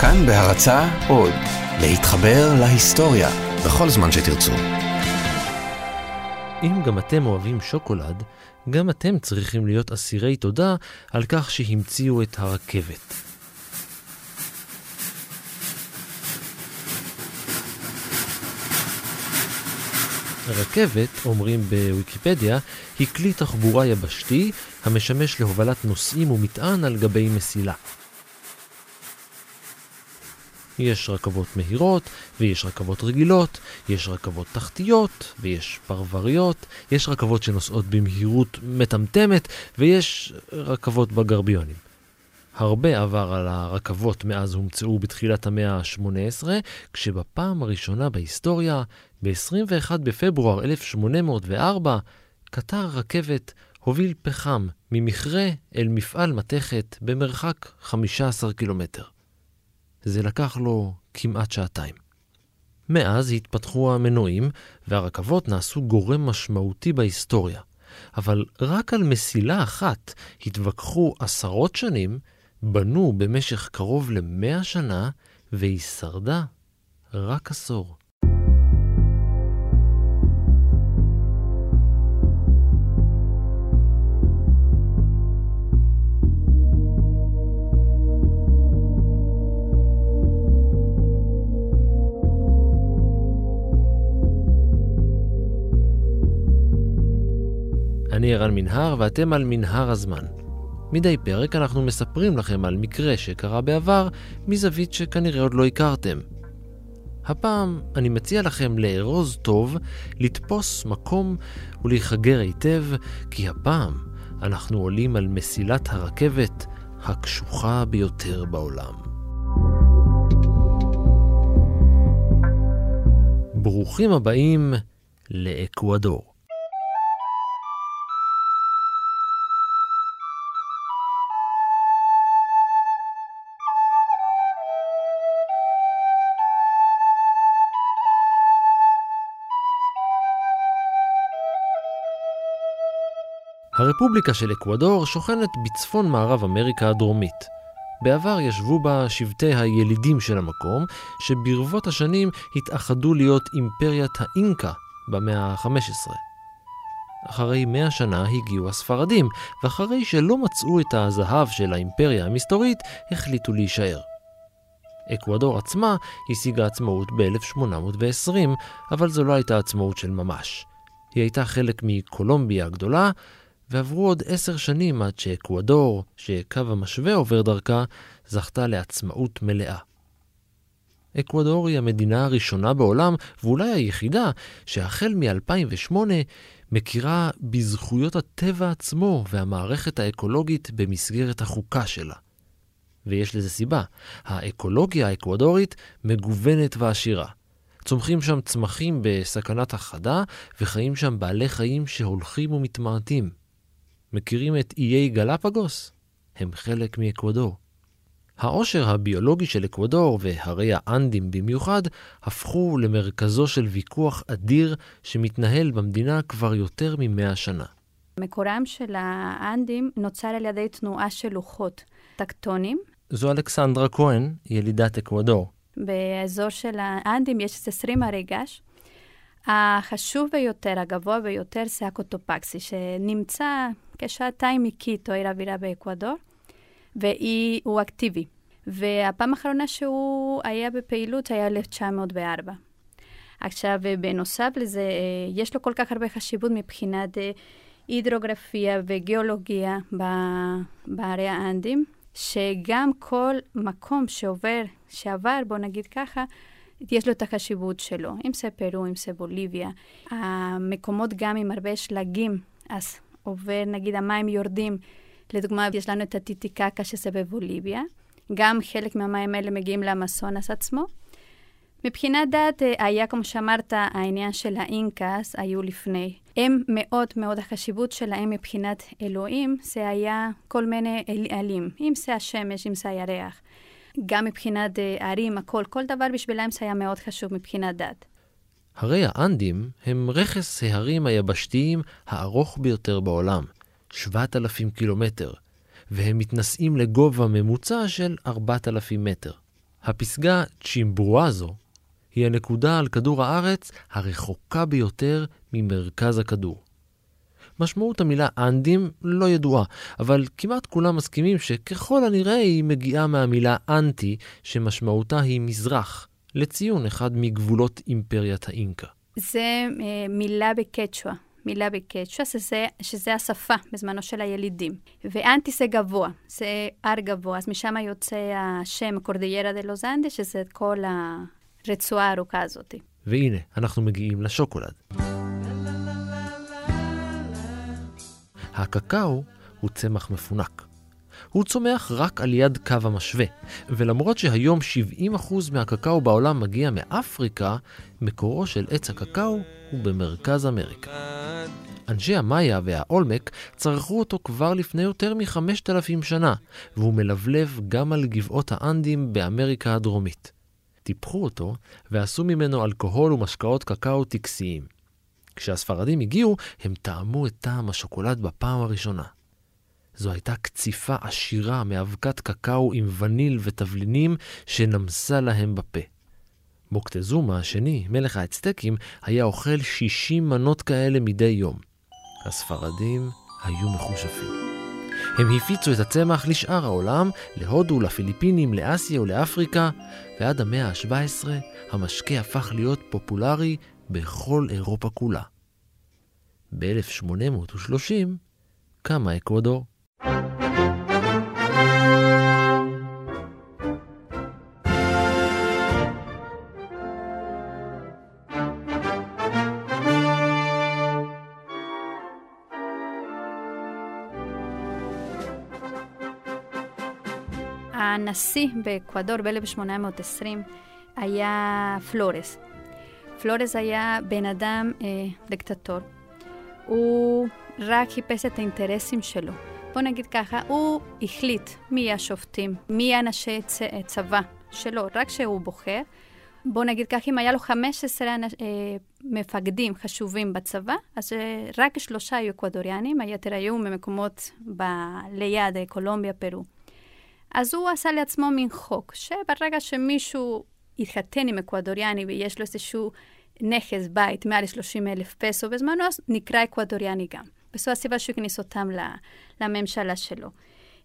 כאן בהרצה עוד, להתחבר להיסטוריה, בכל זמן שתרצו. אם גם אתם אוהבים שוקולד, גם אתם צריכים להיות אסירי תודה על כך שהמציאו את הרכבת. רכבת, אומרים בוויקיפדיה, היא כלי תחבורה יבשתי המשמש להובלת נוסעים ומטען על גבי מסילה. יש רכבות מהירות, ויש רכבות רגילות, יש רכבות תחתיות, ויש פרבריות, יש רכבות שנוסעות במהירות מטמטמת, ויש רכבות בגרביונים. הרבה עבר על הרכבות מאז הומצאו בתחילת המאה ה-18, כשבפעם הראשונה בהיסטוריה, ב-21 בפברואר 1804, קטר רכבת הוביל פחם ממכרה אל מפעל מתכת במרחק 15 קילומטר. זה לקח לו כמעט שעתיים. מאז התפתחו המנועים, והרכבות נעשו גורם משמעותי בהיסטוריה. אבל רק על מסילה אחת התווכחו עשרות שנים, בנו במשך קרוב למאה שנה, והיא שרדה רק עשור. אני ערן מנהר ואתם על מנהר הזמן. מדי פרק אנחנו מספרים לכם על מקרה שקרה בעבר מזווית שכנראה עוד לא הכרתם. הפעם אני מציע לכם לארוז טוב, לתפוס מקום ולהיחגר היטב, כי הפעם אנחנו עולים על מסילת הרכבת הקשוחה ביותר בעולם. ברוכים הבאים לאקוודור. הרפובליקה של אקוודור שוכנת בצפון מערב אמריקה הדרומית. בעבר ישבו בה שבטי הילידים של המקום, שברבות השנים התאחדו להיות אימפריית האינקה במאה ה-15. אחרי מאה שנה הגיעו הספרדים, ואחרי שלא מצאו את הזהב של האימפריה המסתורית, החליטו להישאר. אקוודור עצמה השיגה עצמאות ב-1820, אבל זו לא הייתה עצמאות של ממש. היא הייתה חלק מקולומביה הגדולה, ועברו עוד עשר שנים עד שאקוודור, שקו המשווה עובר דרכה, זכתה לעצמאות מלאה. אקוודור היא המדינה הראשונה בעולם, ואולי היחידה, שהחל מ-2008 מכירה בזכויות הטבע עצמו והמערכת האקולוגית במסגרת החוקה שלה. ויש לזה סיבה, האקולוגיה האקוודורית מגוונת ועשירה. צומחים שם צמחים בסכנת הכחדה, וחיים שם בעלי חיים שהולכים ומתמעטים. מכירים את איי גלפגוס? הם חלק מאקוודור. העושר הביולוגי של אקוודור, והרי האנדים במיוחד, הפכו למרכזו של ויכוח אדיר שמתנהל במדינה כבר יותר ממאה שנה. מקורם של האנדים נוצר על ידי תנועה של לוחות טקטונים. זו אלכסנדרה כהן, ילידת אקוודור. באזור של האנדים יש 20 הרי געש, החשוב ביותר, הגבוה ביותר, זה הקוטופקסי, שנמצא כשעתיים מקיטו, עיר הבירה באקוודור, והוא אקטיבי. והפעם האחרונה שהוא היה בפעילות היה 1904. עכשיו, בנוסף לזה, יש לו כל כך הרבה חשיבות מבחינת אה, הידרוגרפיה וגיאולוגיה בערי האנדים, שגם כל מקום שעובר, שעבר, בוא נגיד ככה, יש לו את החשיבות שלו, אם זה פרו, אם זה בוליביה. המקומות גם עם הרבה שלגים, אז עובר, נגיד המים יורדים. לדוגמה, יש לנו את הטיטיקקה שזה בבוליביה. גם חלק מהמים האלה מגיעים לאמזונס עצמו. מבחינת דת, אה, היה, כמו שאמרת, העניין של האינקאס היו לפני. הם מאוד מאוד, החשיבות שלהם מבחינת אלוהים, זה היה כל מיני אלים. אם זה השמש, אם זה הירח. גם מבחינת אה, ערים, הכל, כל דבר בשבילם זה היה מאוד חשוב מבחינת דת. הרי האנדים הם רכס ההרים היבשתיים הארוך ביותר בעולם, 7,000 קילומטר, והם מתנשאים לגובה ממוצע של 4,000 מטר. הפסגה צ'ימברואזו היא הנקודה על כדור הארץ הרחוקה ביותר ממרכז הכדור. משמעות המילה אנדים לא ידועה, אבל כמעט כולם מסכימים שככל הנראה היא מגיעה מהמילה אנטי, שמשמעותה היא מזרח, לציון אחד מגבולות אימפריית האינקה. זה אה, מילה בקצ'ואה. מילה בקצ'ואה, שזה, שזה השפה בזמנו של הילידים. ואנטי זה גבוה, זה הר גבוה, אז משם יוצא השם קורדיירה דה לוס אנדה, שזה כל הרצועה הארוכה הזאת. והנה, אנחנו מגיעים לשוקולד. הקקאו הוא צמח מפונק. הוא צומח רק על יד קו המשווה, ולמרות שהיום 70% מהקקאו בעולם מגיע מאפריקה, מקורו של עץ הקקאו הוא במרכז אמריקה. אנשי המאיה והאולמק צרכו אותו כבר לפני יותר מ-5,000 שנה, והוא מלבלב גם על גבעות האנדים באמריקה הדרומית. טיפחו אותו ועשו ממנו אלכוהול ומשקאות קקאו טקסיים. כשהספרדים הגיעו, הם טעמו את טעם השוקולד בפעם הראשונה. זו הייתה קציפה עשירה מאבקת קקאו עם וניל ותבלינים שנמסה להם בפה. מוקטזומה השני, מלך האצטקים, היה אוכל 60 מנות כאלה מדי יום. הספרדים היו מחושפים. הם הפיצו את הצמח לשאר העולם, להודו, לפיליפינים, לאסיה ולאפריקה, ועד המאה ה-17 המשקה הפך להיות פופולרי בכל אירופה כולה. ב-1830 קמה אקוודור. הנשיא באקוודור ב-1820 היה פלורס. פלורס היה בן אדם אה, דיקטטור. הוא רק חיפש את האינטרסים שלו. בוא נגיד ככה, הוא החליט מי השופטים, מי אנשי צ... צבא שלו, רק שהוא בוחר. בוא נגיד ככה, אם היה לו 15 אנש, אה, מפקדים חשובים בצבא, אז אה, רק שלושה היו אקוודוריאנים, היתר היו ממקומות ב... ליד אה, קולומביה, פרו. אז הוא עשה לעצמו מין חוק, שברגע שמישהו התחתן עם אקוודוריאני ויש לו איזשהו נכס, בית, מעל 30 אלף פסו בזמנו, אז נקרא אקוודוריאני גם. וזו הסיבה שהוא הכניס אותם לממשלה שלו.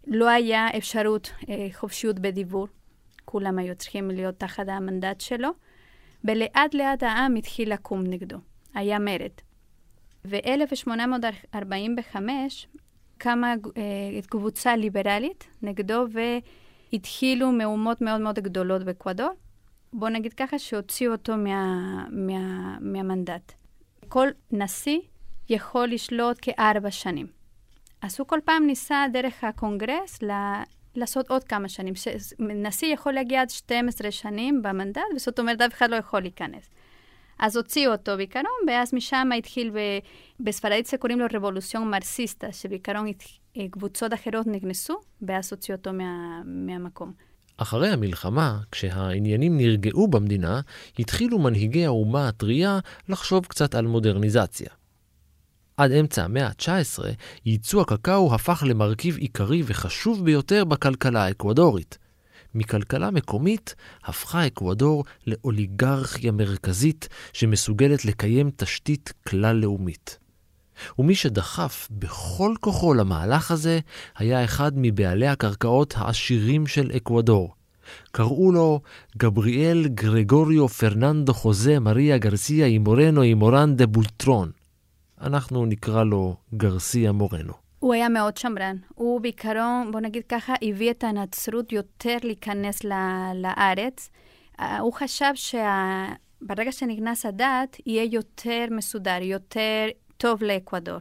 לא היה אפשרות אה, חופשיות בדיבור, כולם היו צריכים להיות תחת המנדט שלו, ולאט לאט העם התחיל לקום נגדו, היה מרד. ב-1845 קמה אה, קבוצה ליברלית נגדו והתחילו מהומות מאוד מאוד גדולות באקוודור. בוא נגיד ככה, שהוציאו אותו מה, מה, מהמנדט. כל נשיא יכול לשלוט כארבע שנים. אז הוא כל פעם ניסה דרך הקונגרס ל... לעשות עוד כמה שנים. ש... נשיא יכול להגיע עד 12 שנים במנדט, וזאת אומרת, אף אחד לא יכול להיכנס. אז הוציאו אותו בעיקרון, ואז משם התחיל, ב... בספרדית זה קוראים לו רבולוציון מרסיסטה, שבעיקרון קבוצות אחרות נכנסו, ואז הוציאו אותו מה... מהמקום. אחרי המלחמה, כשהעניינים נרגעו במדינה, התחילו מנהיגי האומה הטריה לחשוב קצת על מודרניזציה. עד אמצע המאה ה-19, ייצוא הקקאו הפך למרכיב עיקרי וחשוב ביותר בכלכלה האקוודורית. מכלכלה מקומית הפכה אקוודור לאוליגרכיה מרכזית שמסוגלת לקיים תשתית כלל-לאומית. ומי שדחף בכל כוחו למהלך הזה היה אחד מבעלי הקרקעות העשירים של אקוודור. קראו לו גבריאל גרגוריו פרננדו חוזה מריה גרסיה אימורנו אימורן דה בולטרון. אנחנו נקרא לו גרסיה מורנו. הוא היה מאוד שמרן. הוא בעיקרון, בוא נגיד ככה, הביא את הנצרות יותר להיכנס לארץ. אה, הוא חשב שברגע שנכנס הדת, יהיה יותר מסודר, יותר טוב לאקוודור.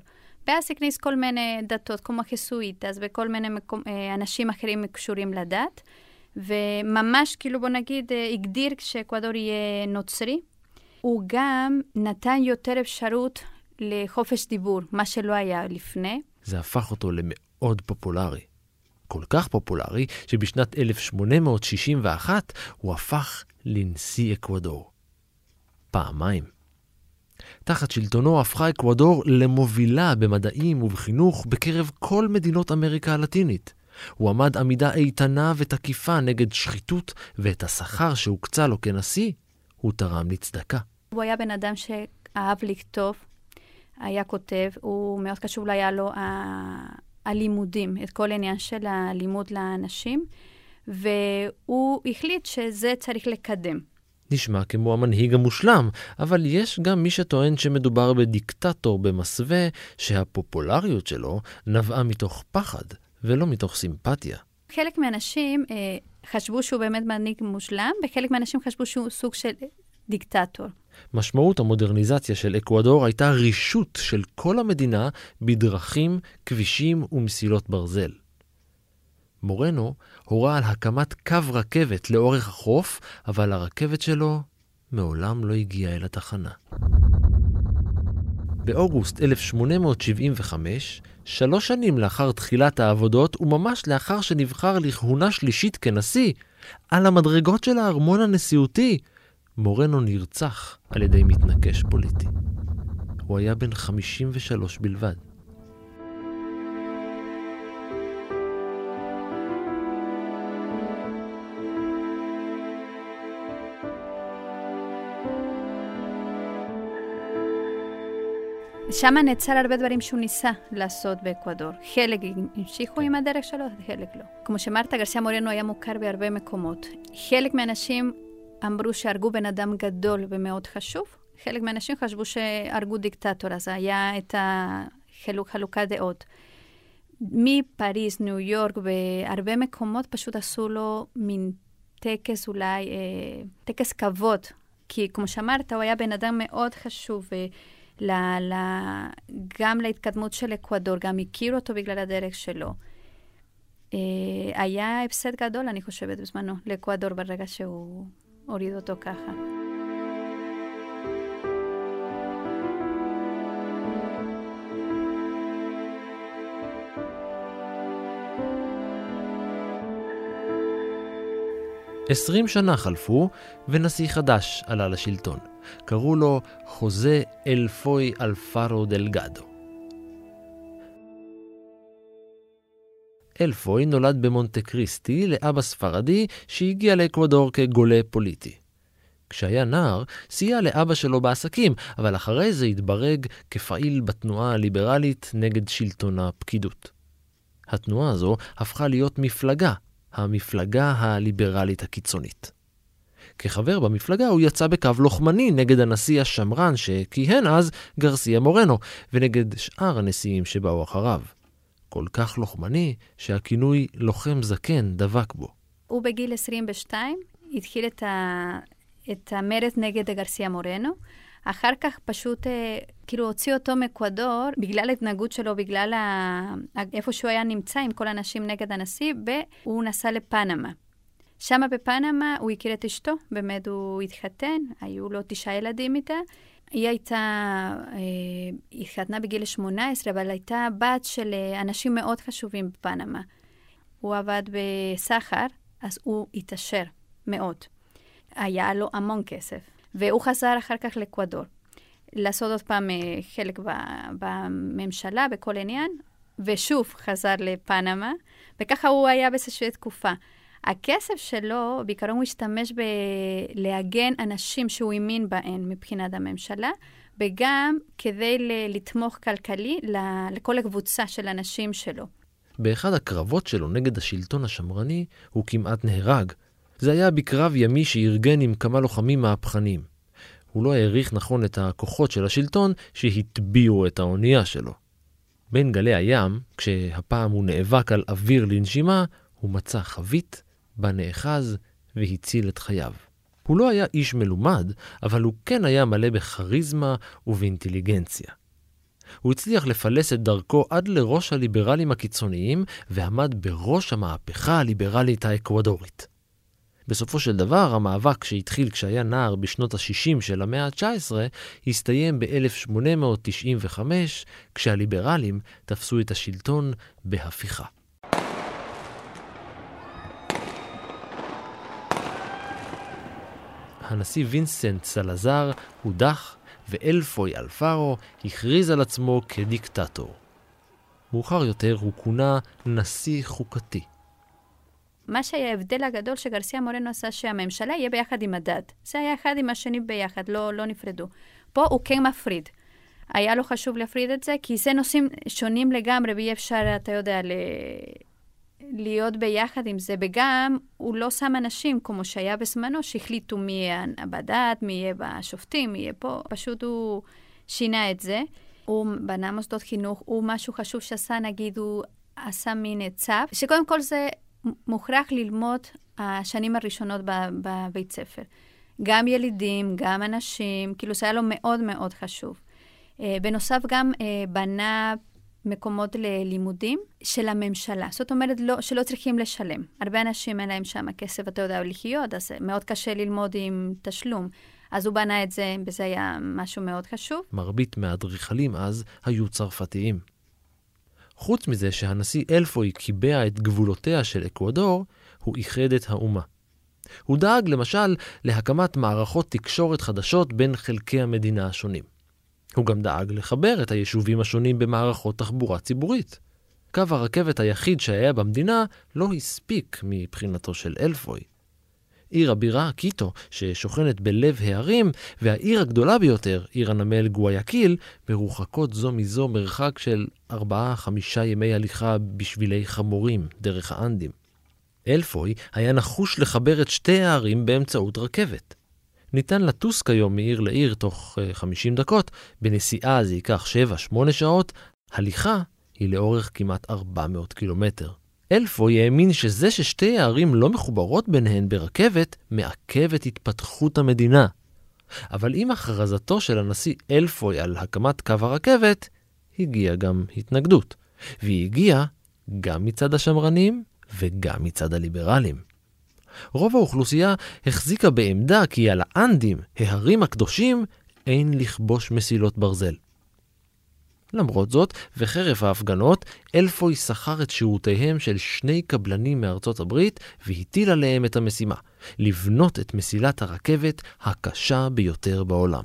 ואז הכניס כל מיני דתות, כמו החסואיטס וכל מיני מקום, אה, אנשים אחרים קשורים לדת, וממש, כאילו, בוא נגיד, אה, הגדיר שאקוודור יהיה נוצרי. הוא גם נתן יותר אפשרות לחופש דיבור, מה שלא היה לפני. זה הפך אותו למאוד פופולרי. כל כך פופולרי, שבשנת 1861 הוא הפך לנשיא אקוודור. פעמיים. תחת שלטונו הפכה אקוודור למובילה במדעים ובחינוך בקרב כל מדינות אמריקה הלטינית. הוא עמד עמידה איתנה ותקיפה נגד שחיתות, ואת השכר שהוקצה לו כנשיא, הוא תרם לצדקה. הוא היה בן אדם שאהב לכתוב, היה כותב, הוא מאוד לו היה לו הלימודים, את כל העניין של הלימוד לאנשים, והוא החליט שזה צריך לקדם. נשמע כמו המנהיג המושלם, אבל יש גם מי שטוען שמדובר בדיקטטור במסווה, שהפופולריות שלו נבעה מתוך פחד ולא מתוך סימפתיה. חלק מהאנשים אה, חשבו שהוא באמת מנהיג מושלם, וחלק מהאנשים חשבו שהוא סוג של דיקטטור. משמעות המודרניזציה של אקוודור הייתה רישות של כל המדינה בדרכים, כבישים ומסילות ברזל. מורנו הורה על הקמת קו רכבת לאורך החוף, אבל הרכבת שלו מעולם לא הגיעה אל התחנה. באוגוסט 1875, שלוש שנים לאחר תחילת העבודות, וממש לאחר שנבחר לכהונה שלישית כנשיא, על המדרגות של הארמון הנשיאותי, מורנו נרצח על ידי מתנקש פוליטי. הוא היה בן 53 בלבד. שם נעצר הרבה דברים שהוא ניסה לעשות באקוודור. חלק המשיכו עם הדרך שלו, חלק לא. כמו שאמרת, גרסיה מורנו היה מוכר בהרבה מקומות. חלק מהאנשים אמרו שהרגו בן אדם גדול ומאוד חשוב, חלק מהאנשים חשבו שהרגו דיקטטור, אז היה את החלוקת דעות. מפריז, ניו יורק, בהרבה מקומות פשוט עשו לו מין טקס אולי, אה, טקס כבוד. כי כמו שאמרת, הוא היה בן אדם מאוד חשוב. אה, ל, ל, גם להתקדמות של אקוודור, גם הכירו אותו בגלל הדרך שלו. אה, היה הפסד גדול, אני חושבת, בזמנו, לאקוודור ברגע שהוא הוריד אותו ככה. עשרים שנה חלפו, ונשיא חדש עלה לשלטון. קראו לו חוזה אלפוי אלפארו דלגדו. אלפוי נולד במונטה קריסטי לאבא ספרדי שהגיע לאקוודור כגולה פוליטי. כשהיה נער, סייע לאבא שלו בעסקים, אבל אחרי זה התברג כפעיל בתנועה הליברלית נגד שלטון הפקידות. התנועה הזו הפכה להיות מפלגה, המפלגה הליברלית הקיצונית. כחבר במפלגה הוא יצא בקו לוחמני נגד הנשיא השמרן שכיהן אז, גרסיה מורנו, ונגד שאר הנשיאים שבאו אחריו. כל כך לוחמני, שהכינוי לוחם זקן דבק בו. הוא בגיל 22 התחיל את, ה... את המרד נגד גרסיה מורנו. אחר כך פשוט אה, כאילו הוציא אותו מאקוודור בגלל ההתנהגות שלו, בגלל ה... איפה שהוא היה נמצא עם כל האנשים נגד הנשיא, והוא נסע לפנמה. שם בפנמה הוא הכיר את אשתו, באמת הוא התחתן, היו לו תשעה ילדים איתה. היא הייתה, אה, היא התחתנה בגיל 18, אבל הייתה בת של אה, אנשים מאוד חשובים בפנמה. הוא עבד בסחר, אז הוא התעשר מאוד. היה לו המון כסף. והוא חזר אחר כך לאקוודור. לעשות עוד פעם אה, חלק בממשלה, בכל עניין, ושוב חזר לפנמה, וככה הוא היה באיזושהי תקופה. הכסף שלו, בעיקרון הוא השתמש בלהגן אנשים שהוא האמין בהם מבחינת הממשלה, וגם כדי לתמוך כלכלי לכל הקבוצה של אנשים שלו. באחד הקרבות שלו נגד השלטון השמרני, הוא כמעט נהרג. זה היה בקרב ימי שארגן עם כמה לוחמים מהפכנים. הוא לא העריך נכון את הכוחות של השלטון שהטביעו את האונייה שלו. בין גלי הים, כשהפעם הוא נאבק על אוויר לנשימה, הוא מצא חבית בה נאחז והציל את חייו. הוא לא היה איש מלומד, אבל הוא כן היה מלא בכריזמה ובאינטליגנציה. הוא הצליח לפלס את דרכו עד לראש הליברלים הקיצוניים, ועמד בראש המהפכה הליברלית האקוודורית. בסופו של דבר, המאבק שהתחיל כשהיה נער בשנות ה-60 של המאה ה-19, הסתיים ב-1895, כשהליברלים תפסו את השלטון בהפיכה. הנשיא וינסנט סלזר הודח, ואלפוי אלפארו הכריז על עצמו כדיקטטור. מאוחר יותר הוא כונה נשיא חוקתי. מה שהיה ההבדל הגדול שגרסיה מורנו עשה שהממשלה יהיה ביחד עם הדת. זה היה אחד עם השני ביחד, לא, לא נפרדו. פה הוא כן מפריד. היה לו חשוב להפריד את זה, כי זה נושאים שונים לגמרי, ואי אפשר, אתה יודע, ל... להיות ביחד עם זה, וגם הוא לא שם אנשים, כמו שהיה בזמנו, שהחליטו מי יהיה בדת, מי יהיה בשופטים, מי יהיה פה, פשוט הוא שינה את זה. הוא בנה מוסדות חינוך, הוא משהו חשוב שעשה, נגיד, הוא עשה מין צו, שקודם כל זה מוכרח ללמוד השנים הראשונות בבית ספר. גם ילידים, גם אנשים, כאילו זה היה לו מאוד מאוד חשוב. אה, בנוסף, גם אה, בנה מקומות ללימודים של הממשלה. זאת אומרת, לא, שלא צריכים לשלם. הרבה אנשים אין להם שם כסף, אתה יודע, לחיות, אז מאוד קשה ללמוד עם תשלום. אז הוא בנה את זה, וזה היה משהו מאוד חשוב. מרבית מהאדריכלים אז היו צרפתיים. חוץ מזה שהנשיא אלפוי קיבע את גבולותיה של אקוודור, הוא איחד את האומה. הוא דאג למשל להקמת מערכות תקשורת חדשות בין חלקי המדינה השונים. הוא גם דאג לחבר את היישובים השונים במערכות תחבורה ציבורית. קו הרכבת היחיד שהיה במדינה לא הספיק מבחינתו של אלפוי. עיר הבירה, קיטו, ששוכנת בלב הערים, והעיר הגדולה ביותר, עיר הנמל גוויאקיל, מרוחקות זו מזו מרחק של 4-5 ימי הליכה בשבילי חמורים, דרך האנדים. אלפוי היה נחוש לחבר את שתי הערים באמצעות רכבת. ניתן לטוס כיום מעיר לעיר תוך 50 אה, דקות, בנסיעה זה ייקח 7-8 שעות, הליכה היא לאורך כמעט 400 קילומטר. אלפוי האמין שזה ששתי הערים לא מחוברות ביניהן ברכבת, מעכב את התפתחות המדינה. אבל עם הכרזתו של הנשיא אלפוי על הקמת קו הרכבת, הגיעה גם התנגדות. והיא הגיעה גם מצד השמרנים וגם מצד הליברלים. רוב האוכלוסייה החזיקה בעמדה כי על האנדים, ההרים הקדושים, אין לכבוש מסילות ברזל. למרות זאת, וחרף ההפגנות, אלפוי שכר את שירותיהם של שני קבלנים מארצות הברית והטיל עליהם את המשימה, לבנות את מסילת הרכבת הקשה ביותר בעולם.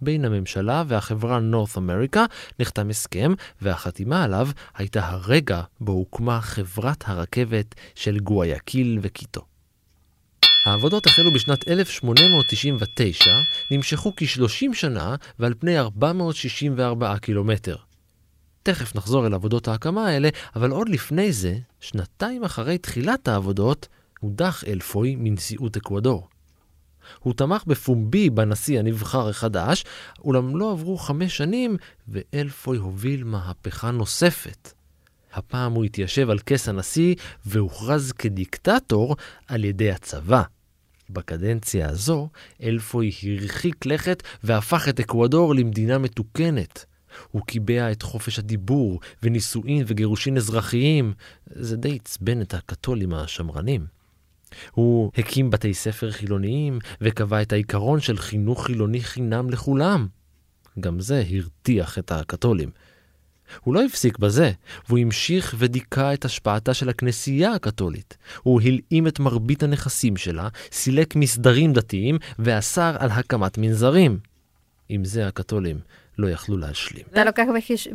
בין הממשלה והחברה נורת אמריקה נחתם הסכם, והחתימה עליו הייתה הרגע בו הוקמה חברת הרכבת של גוויאקיל וקיטו. העבודות החלו בשנת 1899, נמשכו כ-30 שנה ועל פני 464 קילומטר. תכף נחזור אל עבודות ההקמה האלה, אבל עוד לפני זה, שנתיים אחרי תחילת העבודות, הודח אלפוי מנשיאות אקוודור. הוא תמך בפומבי בנשיא הנבחר החדש, אולם לא עברו חמש שנים, ואלפוי הוביל מהפכה נוספת. הפעם הוא התיישב על כס הנשיא והוכרז כדיקטטור על ידי הצבא. בקדנציה הזו, אלפוי הרחיק לכת והפך את אקוודור למדינה מתוקנת. הוא קיבע את חופש הדיבור ונישואין וגירושין אזרחיים. זה די עצבן את הקתולים השמרנים. הוא הקים בתי ספר חילוניים וקבע את העיקרון של חינוך חילוני חינם לכולם. גם זה הרתיח את הקתולים. הוא לא הפסיק בזה, והוא המשיך ודיכא את השפעתה של הכנסייה הקתולית. הוא הלאים את מרבית הנכסים שלה, סילק מסדרים דתיים ואסר על הקמת מנזרים. עם זה הקתולים לא יכלו להשלים. אתה לוקח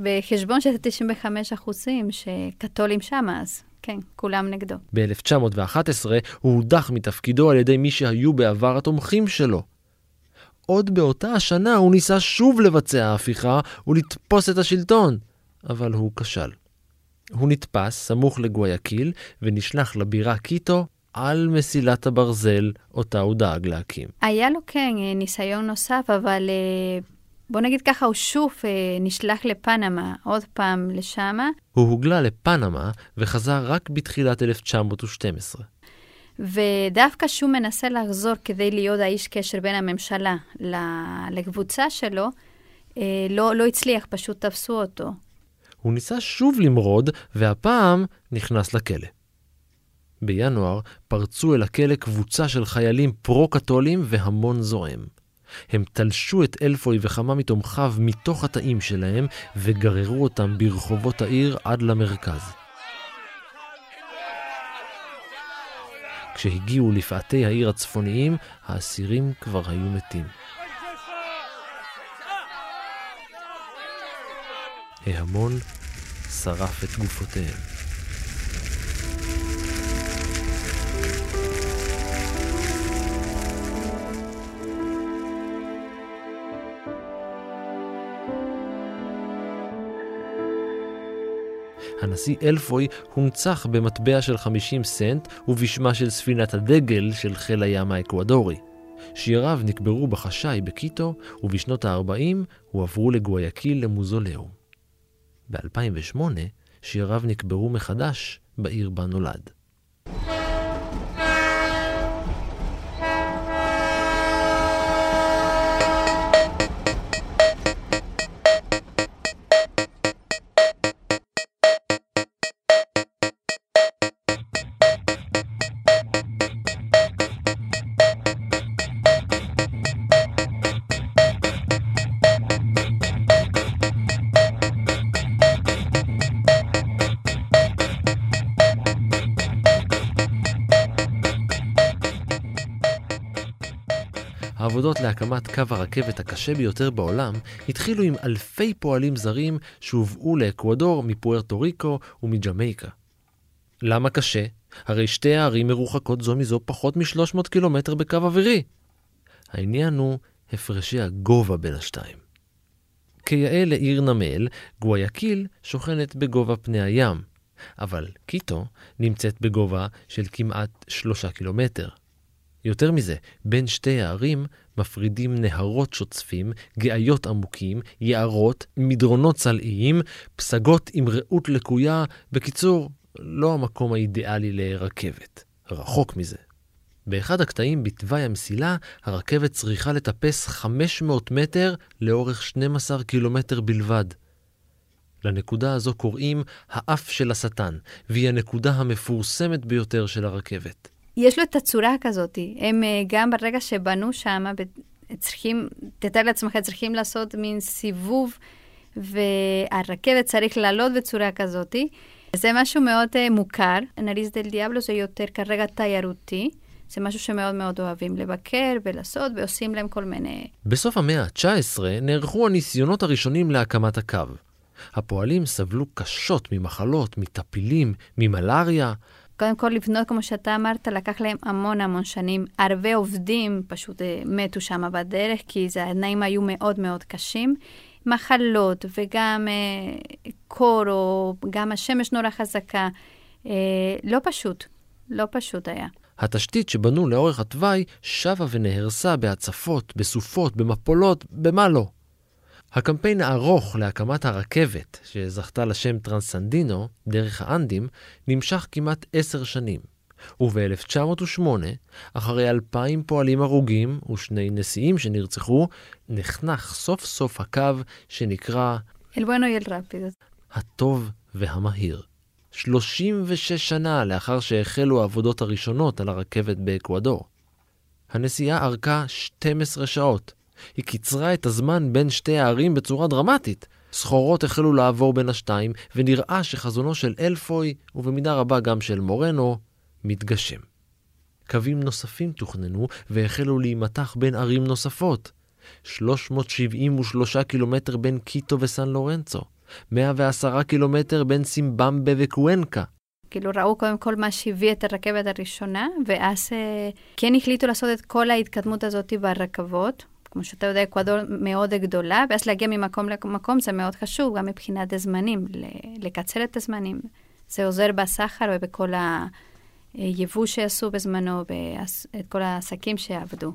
בחשבון שזה 95 אחוזים שקתולים שם, אז כן, כולם נגדו. ב-1911 הוא הודח מתפקידו על ידי מי שהיו בעבר התומכים שלו. עוד באותה השנה הוא ניסה שוב לבצע הפיכה ולתפוס את השלטון. אבל הוא כשל. הוא נתפס סמוך לגוויאקיל ונשלח לבירה קיטו על מסילת הברזל אותה הוא דאג להקים. היה לו כן ניסיון נוסף, אבל אה, בוא נגיד ככה, הוא שוב אה, נשלח לפנמה, עוד פעם לשמה. הוא הוגלה לפנמה וחזר רק בתחילת 1912. ודווקא שהוא מנסה לחזור כדי להיות האיש קשר בין הממשלה לקבוצה שלו, אה, לא, לא הצליח, פשוט תפסו אותו. הוא ניסה שוב למרוד, והפעם נכנס לכלא. בינואר פרצו אל הכלא קבוצה של חיילים פרו-קתולים והמון זועם. הם תלשו את אלפוי וכמה מתומכיו מתוך התאים שלהם וגררו אותם ברחובות העיר עד למרכז. כשהגיעו לפאתי העיר הצפוניים, האסירים כבר היו מתים. ההמון שרף את גופותיהם. הנשיא אלפוי הונצח במטבע של 50 סנט ובשמה של ספינת הדגל של חיל הים האקוודורי. שיריו נקברו בחשאי בקיטו, ובשנות ה-40 הועברו לגוויאקיל למוזולאום. ב-2008 שיריו נקברו מחדש בעיר בה נולד. העבודות להקמת קו הרכבת הקשה ביותר בעולם התחילו עם אלפי פועלים זרים שהובאו לאקוודור מפוארטו ריקו ומג'מייקה. למה קשה? הרי שתי הערים מרוחקות זו מזו פחות מ-300 קילומטר בקו אווירי. העניין הוא הפרשי הגובה בין השתיים. כיאה לעיר נמל, גוויאקיל שוכנת בגובה פני הים, אבל קיטו נמצאת בגובה של כמעט שלושה קילומטר. יותר מזה, בין שתי הערים מפרידים נהרות שוצפים, גאיות עמוקים, יערות, מדרונות צלעיים, פסגות עם ראות לקויה, בקיצור, לא המקום האידיאלי לרכבת. רחוק מזה. באחד הקטעים בתוואי המסילה, הרכבת צריכה לטפס 500 מטר לאורך 12 קילומטר בלבד. לנקודה הזו קוראים האף של השטן, והיא הנקודה המפורסמת ביותר של הרכבת. יש לו את הצורה כזאת. הם אה, גם ברגע שבנו שם, צריכים, תתאר לעצמך, צריכים לעשות מין סיבוב, והרכבת צריך לעלות בצורה כזאת. זה משהו מאוד uh, מוכר. נריס דל דיאבלו זה יותר כרגע תיירותי. זה משהו שמאוד מאוד אוהבים לבקר ולעשות, ועושים להם כל מיני... בסוף המאה ה-19 נערכו הניסיונות הראשונים להקמת הקו. הפועלים סבלו קשות ממחלות, מטפילים, ממלאריה, קודם כל לבנות, כמו שאתה אמרת, לקח להם המון המון שנים. הרבה עובדים פשוט אה, מתו שם בדרך, כי התנאים היו מאוד מאוד קשים. מחלות וגם אה, קור, או גם השמש נורא חזקה. אה, לא פשוט, לא פשוט היה. התשתית שבנו לאורך התוואי שבה ונהרסה בהצפות, בסופות, במפולות, במה לא. הקמפיין הארוך להקמת הרכבת, שזכתה לשם טרנסנדינו, דרך האנדים, נמשך כמעט עשר שנים. וב-1908, אחרי אלפיים פועלים הרוגים ושני נשיאים שנרצחו, נחנך סוף סוף הקו שנקרא אל בואנו אל רפיד. הטוב והמהיר. 36 שנה לאחר שהחלו העבודות הראשונות על הרכבת באקוודור. הנסיעה ארכה 12 שעות, היא קיצרה את הזמן בין שתי הערים בצורה דרמטית. סחורות החלו לעבור בין השתיים, ונראה שחזונו של אלפוי, ובמידה רבה גם של מורנו, מתגשם. קווים נוספים תוכננו והחלו להימתח בין ערים נוספות. 373 קילומטר בין קיטו וסן לורנצו, 110 קילומטר בין סימבמבה וקוונקה. כאילו ראו קודם כל מה שהביא את הרכבת הראשונה, ואז אה, כן החליטו לעשות את כל ההתקדמות הזאת ברכבות, כמו שאתה יודע, אקוודור מאוד גדולה, ואז להגיע ממקום למקום זה מאוד חשוב, גם מבחינת הזמנים, לקצר את הזמנים. זה עוזר בסחר ובכל היבוא שעשו בזמנו, ואת כל העסקים שעבדו.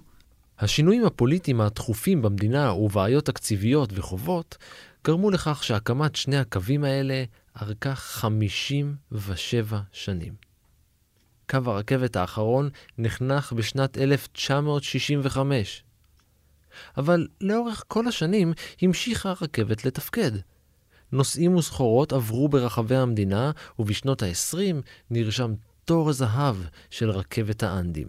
השינויים הפוליטיים התכופים במדינה ובעיות תקציביות וחובות גרמו לכך שהקמת שני הקווים האלה ארכה 57 שנים. קו הרכבת האחרון נחנך בשנת 1965, אבל לאורך כל השנים המשיכה הרכבת לתפקד. נוסעים וסחורות עברו ברחבי המדינה, ובשנות ה-20 נרשם תור זהב של רכבת האנדים.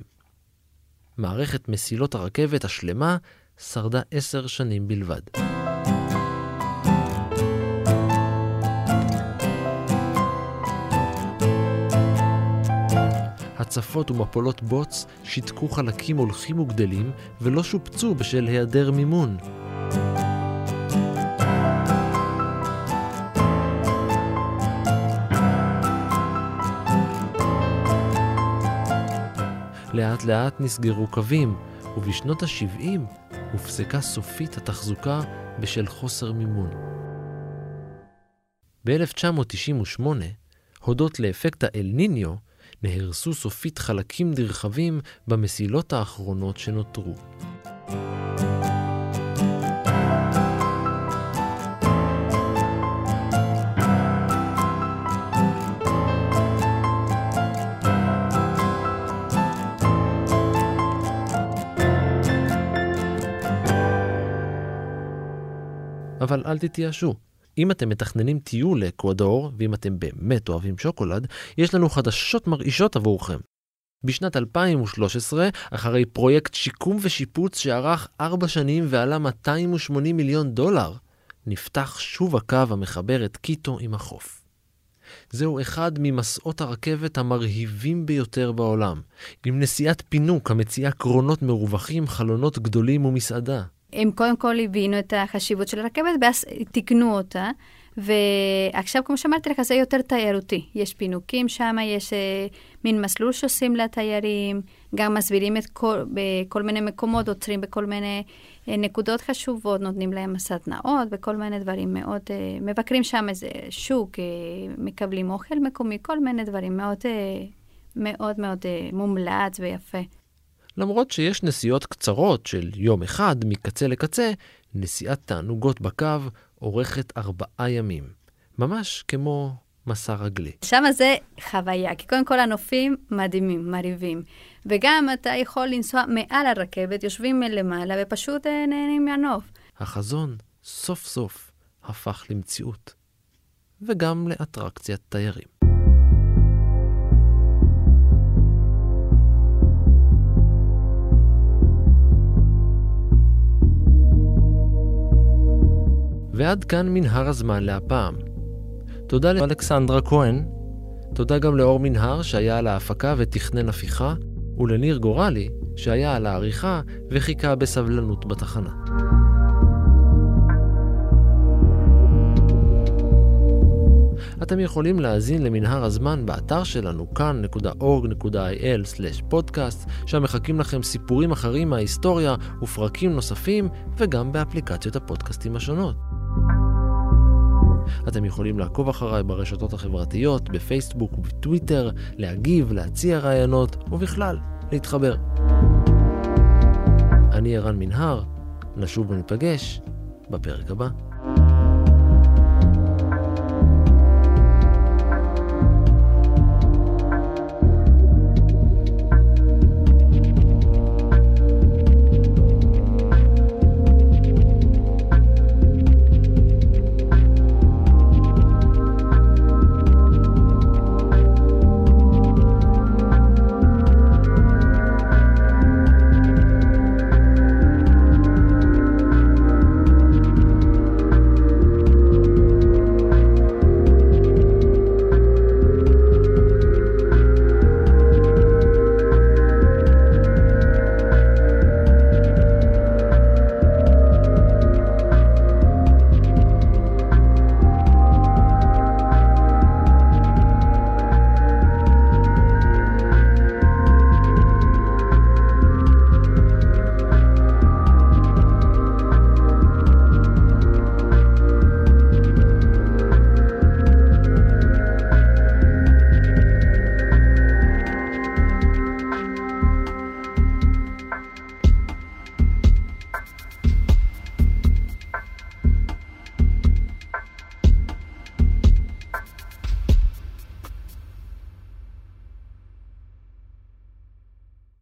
מערכת מסילות הרכבת השלמה שרדה עשר שנים בלבד. הצפות ומפולות בוץ שיתקו חלקים הולכים וגדלים ולא שופצו בשל היעדר מימון. לאט לאט נסגרו קווים, ובשנות ה-70 הופסקה סופית התחזוקה בשל חוסר מימון. ב-1998, הודות לאפקט האל ניניו, נהרסו סופית חלקים נרחבים במסילות האחרונות שנותרו. אבל אל תתייאשו. אם אתם מתכננים טיול לאקוודור, ואם אתם באמת אוהבים שוקולד, יש לנו חדשות מרעישות עבורכם. בשנת 2013, אחרי פרויקט שיקום ושיפוץ שארך ארבע שנים ועלה 280 מיליון דולר, נפתח שוב הקו המחבר את קיטו עם החוף. זהו אחד ממסעות הרכבת המרהיבים ביותר בעולם, עם נסיעת פינוק המציעה קרונות מרווחים, חלונות גדולים ומסעדה. הם קודם כל הבינו את החשיבות של הרכבת, ואז תיקנו אותה. ועכשיו, כמו שאמרתי לך, זה יותר תיירותי. יש פינוקים שם, יש אה, מין מסלול שעושים לתיירים, גם מסבירים את כל, בכל מיני מקומות, עוצרים בכל מיני אה, נקודות חשובות, נותנים להם סדנאות וכל מיני דברים מאוד... אה, מבקרים שם איזה שוק, אה, מקבלים אוכל מקומי, כל מיני דברים מאוד אה, מאוד, מאוד אה, מומלץ ויפה. למרות שיש נסיעות קצרות של יום אחד מקצה לקצה, נסיעת תענוגות בקו אורכת ארבעה ימים. ממש כמו מסע רגלי. שם זה חוויה, כי קודם כל הנופים מדהימים, מרהיבים. וגם אתה יכול לנסוע מעל הרכבת, יושבים מלמעלה ופשוט אה, נהנים מהנוף. החזון סוף סוף הפך למציאות, וגם לאטרקציית תיירים. ועד כאן מנהר הזמן להפעם. תודה לאלכסנדרה כהן, תודה גם לאור מנהר שהיה על ההפקה ותכנן הפיכה, ולניר גורלי שהיה על העריכה וחיכה בסבלנות בתחנה. אתם יכולים להאזין למנהר הזמן באתר שלנו כאן.org.il/פודקאסט, שם מחכים לכם סיפורים אחרים מההיסטוריה ופרקים נוספים, וגם באפליקציות הפודקאסטים השונות. אתם יכולים לעקוב אחריי ברשתות החברתיות, בפייסבוק ובטוויטר, להגיב, להציע רעיונות, ובכלל, להתחבר. אני ערן מנהר, נשוב וניפגש בפרק הבא.